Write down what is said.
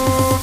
よ。